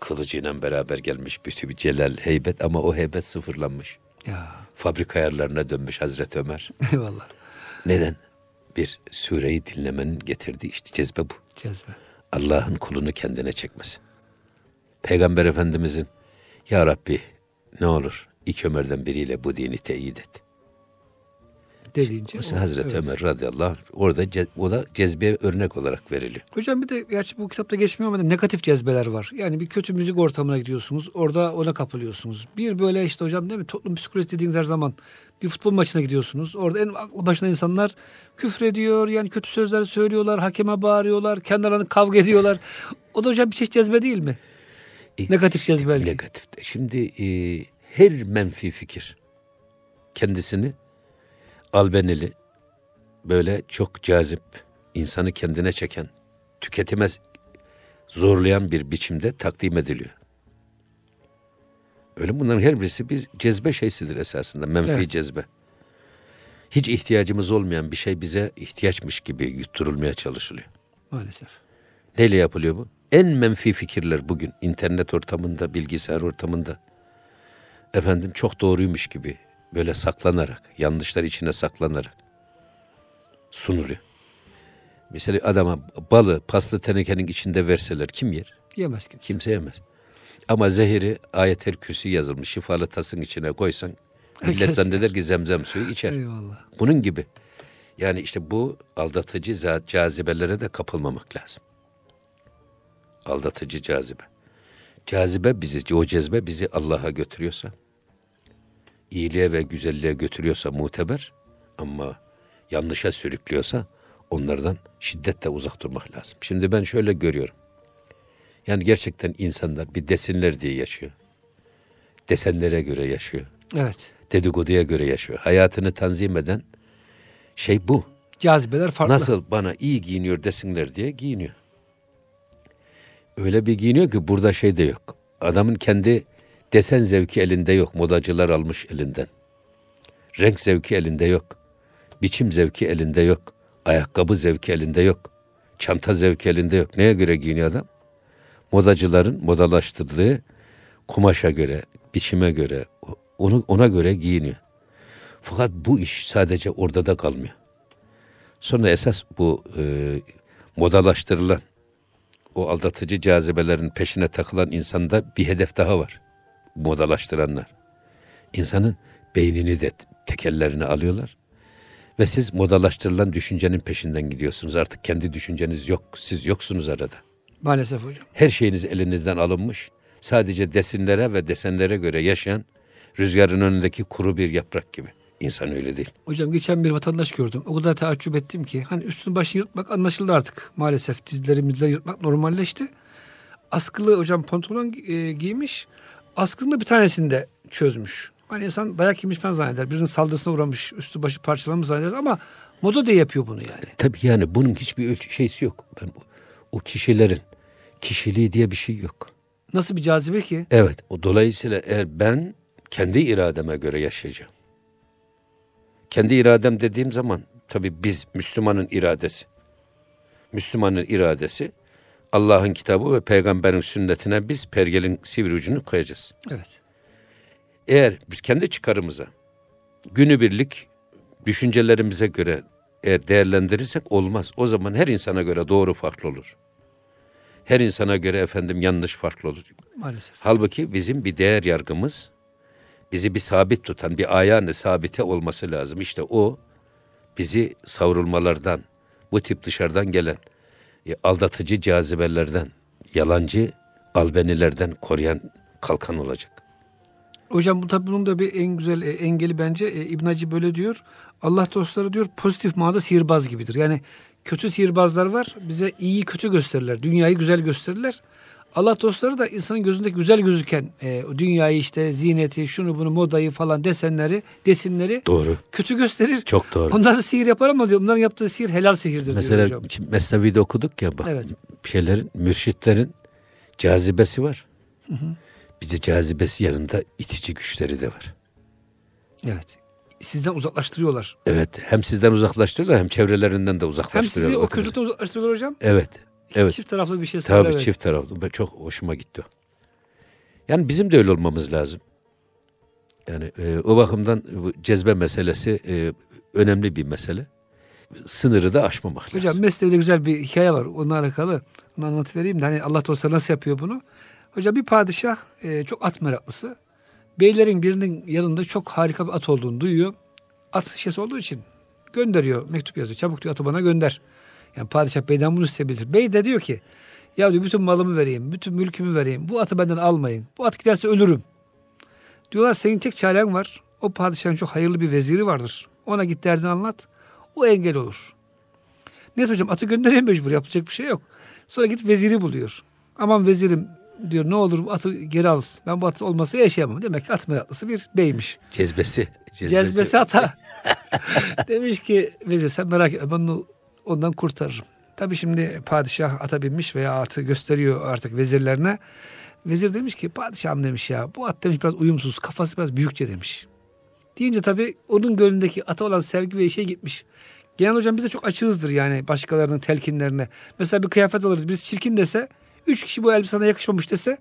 Kılıcıyla beraber gelmiş bütün bir celal, heybet ama o heybet sıfırlanmış. Ya. Fabrika ayarlarına dönmüş Hazreti Ömer. Eyvallah. Neden? Bir sureyi dinlemenin getirdiği işte cezbe bu. Cezbe. Allah'ın kulunu kendine çekmesi. Peygamber Efendimizin Ya Rabbi ne olur iki Ömer'den biriyle bu dini teyit et. Dediğince. Mesela o- Hazreti evet. Ömer radıyallahu anh orada ce- o da cezbeye örnek olarak veriliyor. Hocam bir de gerçi bu kitapta geçmiyor ama negatif cezbeler var. Yani bir kötü müzik ortamına gidiyorsunuz. Orada ona kapılıyorsunuz. Bir böyle işte hocam değil mi? Toplum psikolojisi dediğiniz her zaman bir futbol maçına gidiyorsunuz. Orada en aklı başına insanlar küfrediyor. Yani kötü sözler söylüyorlar. Hakeme bağırıyorlar. Kendi aralarında kavga ediyorlar. O da hocam bir çeşit cezbe değil mi? E, Negatif cezbe belki. Negatif. de. Şimdi e, her menfi fikir kendisini albenili böyle çok cazip, insanı kendine çeken, tüketime zorlayan bir biçimde takdim ediliyor. Öyle bunların her birisi bir cezbe şeysidir esasında, menfi Evet. cezbe. Hiç ihtiyacımız olmayan bir şey bize ihtiyaçmış gibi yutturulmaya çalışılıyor. Maalesef. Neyle yapılıyor bu? En menfi fikirler bugün internet ortamında, bilgisayar ortamında efendim çok doğruymuş gibi böyle saklanarak, yanlışlar içine saklanarak sunuluyor. Mesela adama balı paslı tenekenin içinde verseler kim yer? Yemez kimse. Kimse yemez. Ama zehiri ayet-el kürsü yazılmış şifalı tasın içine koysan millet Herkes zanneder ki zemzem suyu içer. Eyvallah. Bunun gibi. Yani işte bu aldatıcı cazibelere de kapılmamak lazım. Aldatıcı cazibe. Cazibe bizi, o cezbe bizi Allah'a götürüyorsa, iyiliğe ve güzelliğe götürüyorsa muteber ama yanlışa sürüklüyorsa onlardan şiddetle uzak durmak lazım. Şimdi ben şöyle görüyorum. Yani gerçekten insanlar bir desinler diye yaşıyor. Desenlere göre yaşıyor. Evet. Dedikoduya göre yaşıyor. Hayatını tanzim eden şey bu. Cazibeler farklı. Nasıl bana iyi giyiniyor desinler diye giyiniyor. Öyle bir giyiniyor ki burada şey de yok. Adamın kendi desen zevki elinde yok. Modacılar almış elinden. Renk zevki elinde yok. Biçim zevki elinde yok. Ayakkabı zevki elinde yok. Çanta zevki elinde yok. Neye göre giyiniyor adam? Modacıların modalaştırdığı kumaşa göre, biçime göre, onu ona göre giyiniyor. Fakat bu iş sadece orada da kalmıyor. Sonra esas bu e, modalaştırılan, o aldatıcı cazibelerin peşine takılan insanda bir hedef daha var. Modalaştıranlar. İnsanın beynini de tekellerine alıyorlar. Ve siz modalaştırılan düşüncenin peşinden gidiyorsunuz. Artık kendi düşünceniz yok. Siz yoksunuz arada. Maalesef hocam. Her şeyiniz elinizden alınmış. Sadece desinlere ve desenlere göre yaşayan rüzgarın önündeki kuru bir yaprak gibi. İnsan öyle değil. Hocam geçen bir vatandaş gördüm. O kadar taaccüp ettim ki. Hani üstünü başı yırtmak anlaşıldı artık. Maalesef dizlerimizle yırtmak normalleşti. Askılı hocam pantolon e, giymiş. Askının da bir tanesini de çözmüş. Hani insan dayak yemiş falan zanneder. Birinin saldırısına uğramış. Üstü başı parçalanmış zanneder ama moda da yapıyor bunu yani. Tabii yani bunun hiçbir ölçü şeysi yok. Ben o, o kişilerin kişiliği diye bir şey yok. Nasıl bir cazibe ki? Evet. O dolayısıyla eğer ben kendi irademe göre yaşayacağım. Kendi iradem dediğim zaman tabii biz Müslümanın iradesi. Müslümanın iradesi Allah'ın kitabı ve peygamberin sünnetine biz pergelin sivri ucunu koyacağız. Evet. Eğer biz kendi çıkarımıza günübirlik düşüncelerimize göre eğer değerlendirirsek olmaz. O zaman her insana göre doğru farklı olur. Her insana göre efendim yanlış farklı olur. Maalesef. Halbuki bizim bir değer yargımız, bizi bir sabit tutan, bir ayağını sabite olması lazım. İşte o bizi savrulmalardan, bu tip dışarıdan gelen e, aldatıcı cazibelerden, yalancı albenilerden koruyan kalkan olacak. Hocam bu tabii bunun da bir en güzel e, engeli bence e, İbn Hacı böyle diyor. Allah dostları diyor pozitif manada sihirbaz gibidir. Yani kötü sihirbazlar var. Bize iyi kötü gösterirler. Dünyayı güzel gösterirler. Allah dostları da insanın gözünde güzel gözüken e, dünyayı işte ziyneti, şunu bunu modayı falan desenleri, desinleri Doğru. kötü gösterir. Çok doğru. Onlar da sihir yapar ama diyor bunların yaptığı sihir helal sihirdir Mesela diyor hocam. Mesnevi'de okuduk ya bak Evet. şeylerin, mürşitlerin cazibesi var. Bize cazibesi yanında itici güçleri de var. Evet. Sizden uzaklaştırıyorlar. Evet hem sizden uzaklaştırıyorlar hem çevrelerinden de Hem uzaklaştırıyorlar. sizi o kötülükten uzaklaştırıyorlar hocam. Evet. Evet. Çift taraflı bir şey Tabii evet. çift taraflı. Ben çok hoşuma gitti. Yani bizim de öyle olmamız lazım. Yani e, o bakımdan bu cezbe meselesi e, önemli bir mesele. Sınırı da aşmamak Hocam lazım. Mesnevi'de güzel bir hikaye var. Onunla alakalı. Onu anlatıvereyim de hani Allah dostları nasıl yapıyor bunu? Hocam bir padişah e, çok at meraklısı. Beylerin birinin yanında çok harika bir at olduğunu duyuyor. At şişesi olduğu için gönderiyor. Mektup yazıyor. Çabuk diyor atı bana gönder. Yani padişah beyden bunu isteyebilir. Bey de diyor ki ya diyor bütün malımı vereyim. Bütün mülkümü vereyim. Bu atı benden almayın. Bu at giderse ölürüm. Diyorlar senin tek çaren var. O padişahın çok hayırlı bir veziri vardır. Ona git derdini anlat. O engel olur. Neyse hocam atı gönderiyor mecbur yapacak bir şey yok. Sonra gidip veziri buluyor. Aman vezirim diyor ne olur bu atı geri al. Ben bu atı olmasa yaşayamam. Demek ki at meraklısı bir beymiş. Cezbesi. Cezbesi ata. Demiş ki vezir sen merak etme ben onu ondan kurtarırım. Tabii şimdi padişah ata binmiş veya atı gösteriyor artık vezirlerine. Vezir demiş ki padişahım demiş ya bu at demiş biraz uyumsuz kafası biraz büyükçe demiş. Deyince tabii onun gönlündeki ata olan sevgi ve işe gitmiş. Genel hocam biz de çok açığızdır yani başkalarının telkinlerine. Mesela bir kıyafet alırız. Birisi çirkin dese üç kişi bu elbise sana yakışmamış dese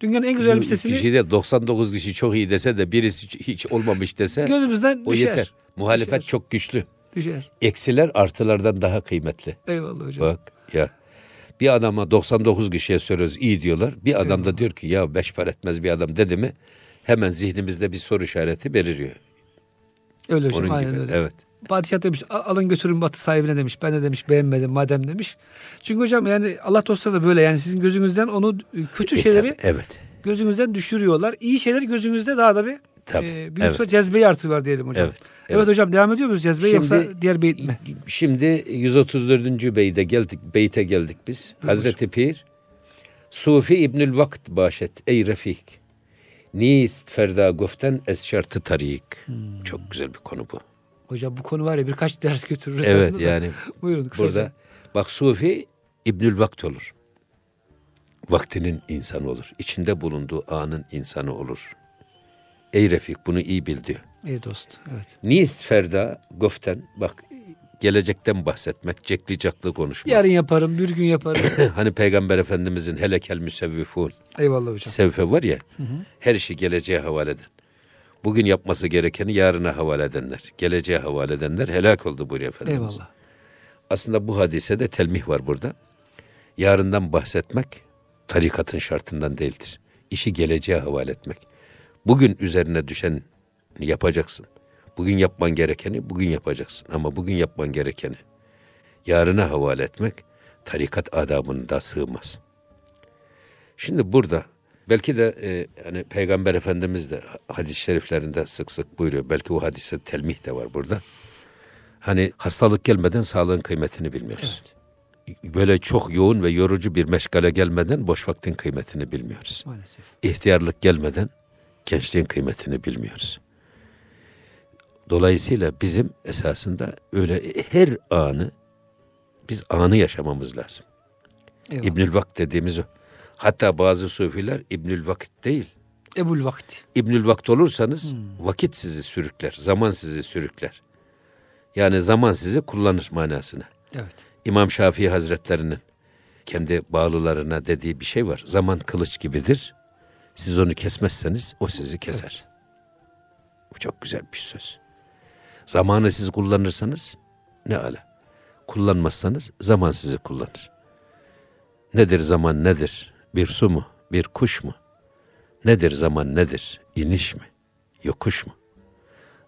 dünyanın en güzel elbisesini kişi de 99 kişi çok iyi dese de birisi hiç olmamış dese gözümüzden o düşer. yeter. Muhalefet Düşer. çok güçlü. Düşer. Eksiler artılardan daha kıymetli. Eyvallah hocam. Bak ya bir adama 99 kişiye soruyoruz iyi diyorlar. Bir adam da diyor ki ya beş para etmez bir adam dedi mi hemen zihnimizde bir soru işareti beliriyor. Öyle hocam Onun aynen gibi. öyle. Evet. Padişah demiş "Al- alın götürün batı sahibine demiş. Ben de demiş beğenmedim madem demiş. Çünkü hocam yani Allah dostları da böyle yani sizin gözünüzden onu kötü E, şeyleri tabii, evet. gözünüzden düşürüyorlar. İyi şeyler gözünüzde daha da bir Tabii, e, bir evet. cezbeyi artırıyorlar diyelim hocam. Evet, Evet, evet. hocam devam ediyor muyuz cezbeyi yoksa diğer beyit mi? Şimdi 134. beyte geldik, beyte geldik biz. Hazreti Pir Sufi İbnül Vakt başet ey refik. Nist ferda goften es şartı tarik. Hmm. Çok güzel bir konu bu. Hocam bu konu var ya birkaç ders götürür Evet yani Buyurun kısaca. burada bak Sufi İbnül Vakt olur. Vaktinin insanı olur. İçinde bulunduğu anın insanı olur. Ey refik bunu iyi bil diyor. Ey dost. Evet. Nist ferda goften bak gelecekten bahsetmek, cekli caklı konuşmak. Yarın yaparım, bir gün yaparım. hani Peygamber Efendimizin helekel müsevvifun Eyvallah hocam. sevfe var ya her işi geleceğe havale eden. Bugün yapması gerekeni yarına havale edenler, geleceğe havale edenler helak oldu buyuruyor Efendimiz. Eyvallah. Aslında bu hadisede telmih var burada. Yarından bahsetmek tarikatın şartından değildir. İşi geleceğe havale etmek. Bugün üzerine düşen yapacaksın. Bugün yapman gerekeni bugün yapacaksın. Ama bugün yapman gerekeni yarına havale etmek tarikat adabında sığmaz. Şimdi burada belki de e, hani Peygamber Efendimiz de hadis-i şeriflerinde sık sık buyuruyor. Belki o hadiste telmih de var burada. Hani hastalık gelmeden sağlığın kıymetini bilmiyoruz. Böyle çok yoğun ve yorucu bir meşgale gelmeden boş vaktin kıymetini bilmiyoruz. Maalesef. İhtiyarlık gelmeden gençliğin kıymetini bilmiyoruz. Dolayısıyla bizim esasında öyle her anı biz anı yaşamamız lazım. Eyvallah. İbnül Vakt dediğimiz o. Hatta bazı sufiler İbnül Vakit değil. Ebul vakti. İbnül Vakt olursanız vakit sizi sürükler, zaman sizi sürükler. Yani zaman sizi kullanır manasına. Evet. İmam Şafii Hazretlerinin kendi bağlılarına dediği bir şey var. Zaman kılıç gibidir. Siz onu kesmezseniz o sizi keser. Bu çok güzel bir söz. Zamanı siz kullanırsanız ne ala. Kullanmazsanız zaman sizi kullanır. Nedir zaman nedir? Bir su mu? Bir kuş mu? Nedir zaman nedir? İniş mi? Yokuş mu?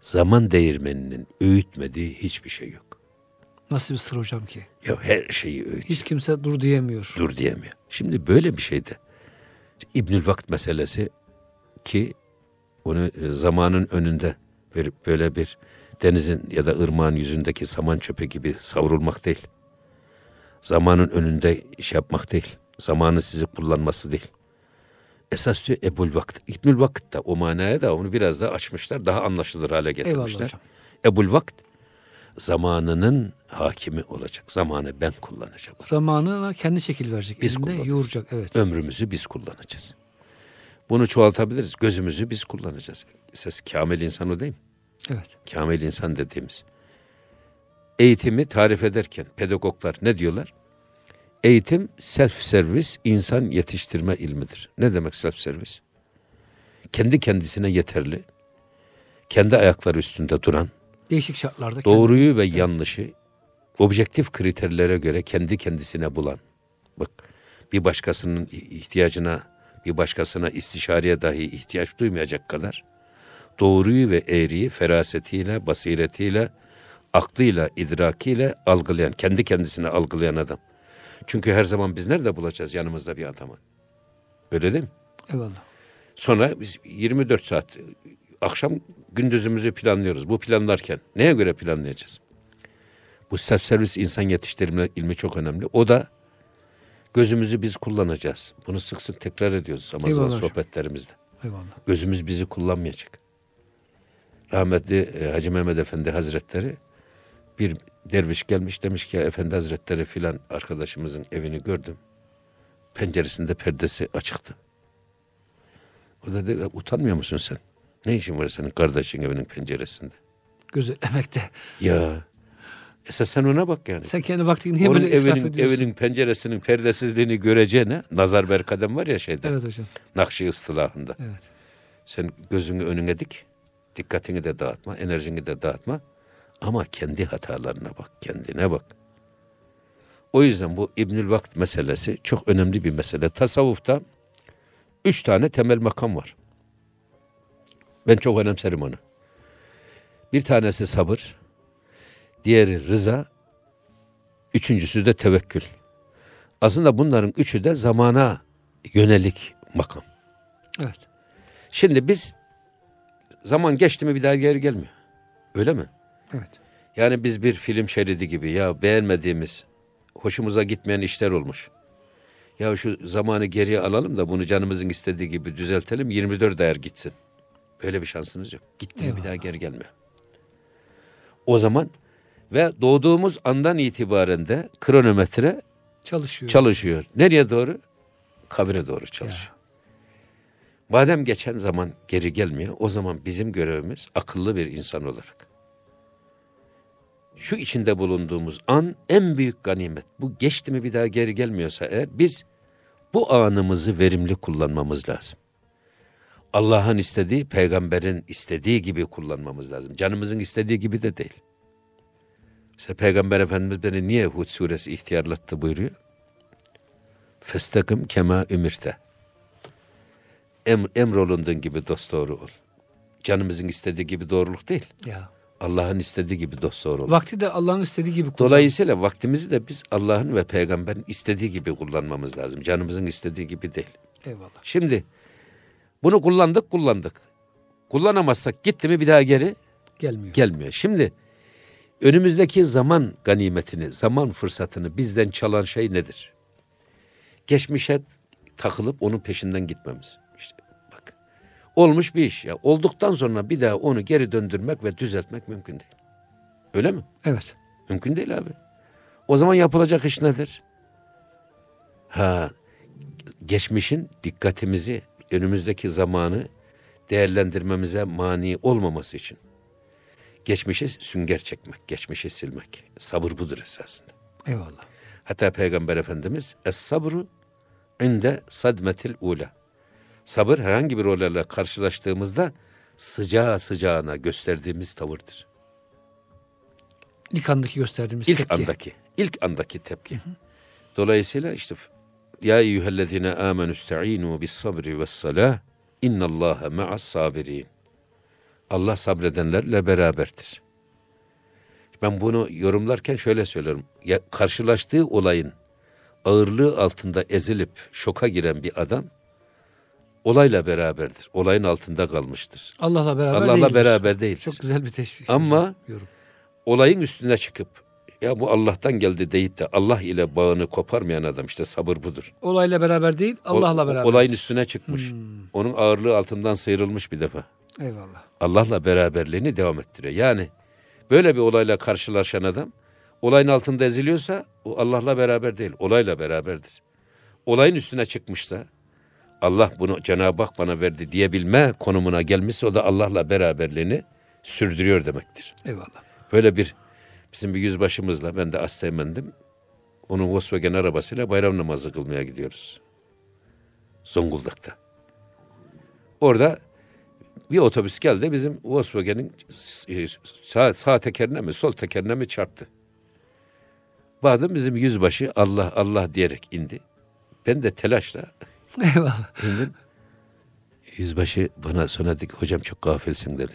Zaman değirmeninin öğütmediği hiçbir şey yok. Nasıl bir sır hocam ki? Ya her şeyi öğütüyor. Hiç kimse dur diyemiyor. dur diyemiyor. Şimdi böyle bir şeyde İbnül Vakt meselesi ki onu e, zamanın önünde verip böyle bir denizin ya da ırmağın yüzündeki saman çöpe gibi savrulmak değil. Zamanın önünde iş yapmak değil. Zamanı sizi kullanması değil. Esas diyor Ebul Vakt. İbnül Vakt da o manaya da onu biraz daha açmışlar. Daha anlaşılır hale getirmişler. Ebul Vakt zamanının hakimi olacak. Zamanı ben kullanacağım. Zamanına kendi şekil verecek. Biz Elinde yoğuracak. Evet. Ömrümüzü biz kullanacağız. Bunu çoğaltabiliriz. Gözümüzü biz kullanacağız. Ses kamil insan o değil mi? Evet. Kamil insan dediğimiz. Eğitimi tarif ederken pedagoglar ne diyorlar? Eğitim self servis insan yetiştirme ilmidir. Ne demek self servis? Kendi kendisine yeterli, kendi ayakları üstünde duran, Değişik şartlarda. doğruyu ve yanlışı objektif kriterlere göre kendi kendisine bulan. Bak bir başkasının ihtiyacına, bir başkasına istişareye dahi ihtiyaç duymayacak kadar doğruyu ve eğriyi ferasetiyle, basiretiyle, aklıyla, idrakiyle algılayan, kendi kendisine algılayan adam. Çünkü her zaman biz nerede bulacağız yanımızda bir adamı? Öyle değil mi? Eyvallah. Sonra biz 24 saat akşam gündüzümüzü planlıyoruz. Bu planlarken neye göre planlayacağız? Bu self servis insan yetiştirme ilmi çok önemli. O da gözümüzü biz kullanacağız. Bunu sık sık tekrar ediyoruz hocam. sohbetlerimizde. Eyvallah. Gözümüz bizi kullanmayacak. Rahmetli e, Hacı Mehmet Efendi Hazretleri bir derviş gelmiş demiş ki Efendi Hazretleri filan arkadaşımızın evini gördüm. Penceresinde perdesi açıktı. O da dedi utanmıyor musun sen? Ne işin var senin kardeşin evinin penceresinde? Gözetlemekte. Ya Esas sen ona bak yani. Sen kendi vaktini niye Onun böyle israf evinin, ediyorsun? evinin penceresinin perdesizliğini göreceğine nazar berkadem var ya şeyde. Evet hocam. Nakşi ıstılahında. Evet. Sen gözünü önüne dik. Dikkatini de dağıtma, enerjini de dağıtma. Ama kendi hatalarına bak, kendine bak. O yüzden bu İbnül Vakt meselesi çok önemli bir mesele. Tasavvufta üç tane temel makam var. Ben çok önemserim onu. Bir tanesi sabır, diğeri rıza, üçüncüsü de tevekkül. Aslında bunların üçü de zamana yönelik makam. Evet. Şimdi biz zaman geçti mi bir daha geri gelmiyor. Öyle mi? Evet. Yani biz bir film şeridi gibi ya beğenmediğimiz, hoşumuza gitmeyen işler olmuş. Ya şu zamanı geriye alalım da bunu canımızın istediği gibi düzeltelim 24 ayar gitsin. Böyle bir şansınız yok. Gitti mi bir daha geri gelmiyor. O zaman ve doğduğumuz andan itibaren de kronometre Çalışıyor. çalışıyor. Nereye doğru? Kabire doğru çalışıyor. Madem geçen zaman geri gelmiyor, o zaman bizim görevimiz akıllı bir insan olarak. Şu içinde bulunduğumuz an en büyük ganimet. Bu geçti mi bir daha geri gelmiyorsa eğer biz bu anımızı verimli kullanmamız lazım. Allah'ın istediği, peygamberin istediği gibi kullanmamız lazım. Canımızın istediği gibi de değil. Mesela Peygamber Efendimiz beni niye Hud suresi ihtiyarlattı buyuruyor? Festakim kema ümirte. Em, emrolunduğun gibi dosdoğru ol. Canımızın istediği gibi doğruluk değil. Ya. Allah'ın istediği gibi dosdoğru ol. Vakti de Allah'ın istediği gibi kullan. Dolayısıyla vaktimizi de biz Allah'ın ve peygamberin istediği gibi kullanmamız lazım. Canımızın istediği gibi değil. Eyvallah. Şimdi bunu kullandık kullandık. Kullanamazsak gitti mi bir daha geri Gelmiyor. gelmiyor. Şimdi önümüzdeki zaman ganimetini, zaman fırsatını bizden çalan şey nedir? Geçmişe takılıp onun peşinden gitmemiz. İşte bak. Olmuş bir iş ya. Olduktan sonra bir daha onu geri döndürmek ve düzeltmek mümkün değil. Öyle mi? Evet. Mümkün değil abi. O zaman yapılacak iş nedir? Ha, geçmişin dikkatimizi, önümüzdeki zamanı değerlendirmemize mani olmaması için. Geçmişe sünger çekmek, geçmişi silmek. Sabır budur esasında. Eyvallah. Hatta Peygamber Efendimiz es sabru inde sadmetil ula. Sabır herhangi bir olayla karşılaştığımızda sıcağı sıcağına gösterdiğimiz tavırdır. İlk andaki gösterdiğimiz İlk tepki. andaki, ilk andaki tepki. Dolayısıyla işte ya eyyühellezine amenü ista'inu bis sabri ve salah innallaha ma'as sabirin. Allah sabredenlerle beraberdir. Ben bunu yorumlarken şöyle söylüyorum. Ya, karşılaştığı olayın ağırlığı altında ezilip şoka giren bir adam olayla beraberdir. Olayın altında kalmıştır. Allah'la beraber Allah'la değildir. beraber değildir. Çok güzel bir teşvik. Ama Yorum. olayın üstüne çıkıp ya bu Allah'tan geldi deyip de Allah ile bağını koparmayan adam işte sabır budur. Olayla beraber değil, Allah'la beraber. Olayın üstüne çıkmış. Hmm. Onun ağırlığı altından sıyrılmış bir defa. Eyvallah. Allah'la beraberliğini devam ettiriyor. Yani böyle bir olayla karşılaşan adam olayın altında eziliyorsa o Allah'la beraber değil, olayla beraberdir. Olayın üstüne çıkmışsa Allah bunu Cenab-ı Hak bana verdi diyebilme konumuna gelmişse o da Allah'la beraberliğini sürdürüyor demektir. Eyvallah. Böyle bir bizim bir yüzbaşımızla ben de Asteğmen'dim. Onun Volkswagen arabasıyla bayram namazı kılmaya gidiyoruz. Zonguldak'ta. Orada bir otobüs geldi bizim Volkswagen'in e, sağ, sağ tekerine mi sol tekerine mi çarptı. Badım bizim yüzbaşı Allah Allah diyerek indi. Ben de telaşla Eyvallah. indim. Yüzbaşı bana sonra dedi hocam çok gafilsin dedi.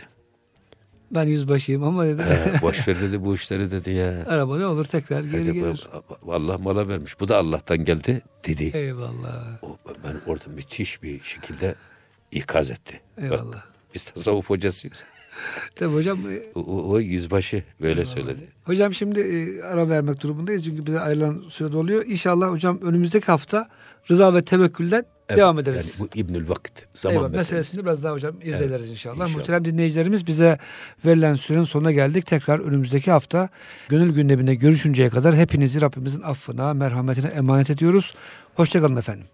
Ben yüzbaşıyım ama dedi. He, boş ver dedi bu işleri dedi ya. Araba ne olur tekrar geri Dedi, gelir. Allah mala vermiş. Bu da Allah'tan geldi dedi. Eyvallah. O, ben orada müthiş bir şekilde ikaz etti. Bak, Eyvallah. biz tasavvuf hocasıyız. Tabii hocam e, O, o, o yüzbaşı böyle söyledi. Hocam şimdi e, ara vermek durumundayız çünkü bize ayrılan süre doluyor. İnşallah hocam önümüzdeki hafta rıza ve tevekkülden Evet, devam ederiz. Yani bu İbnül Vakit zaman Eyvallah, meselesi. meselesini biraz daha hocam izleriz inşallah. inşallah. Muhterem dinleyicilerimiz bize verilen sürenin sonuna geldik. Tekrar önümüzdeki hafta gönül gündeminde görüşünceye kadar hepinizi Rabbimizin affına, merhametine emanet ediyoruz. Hoşçakalın efendim.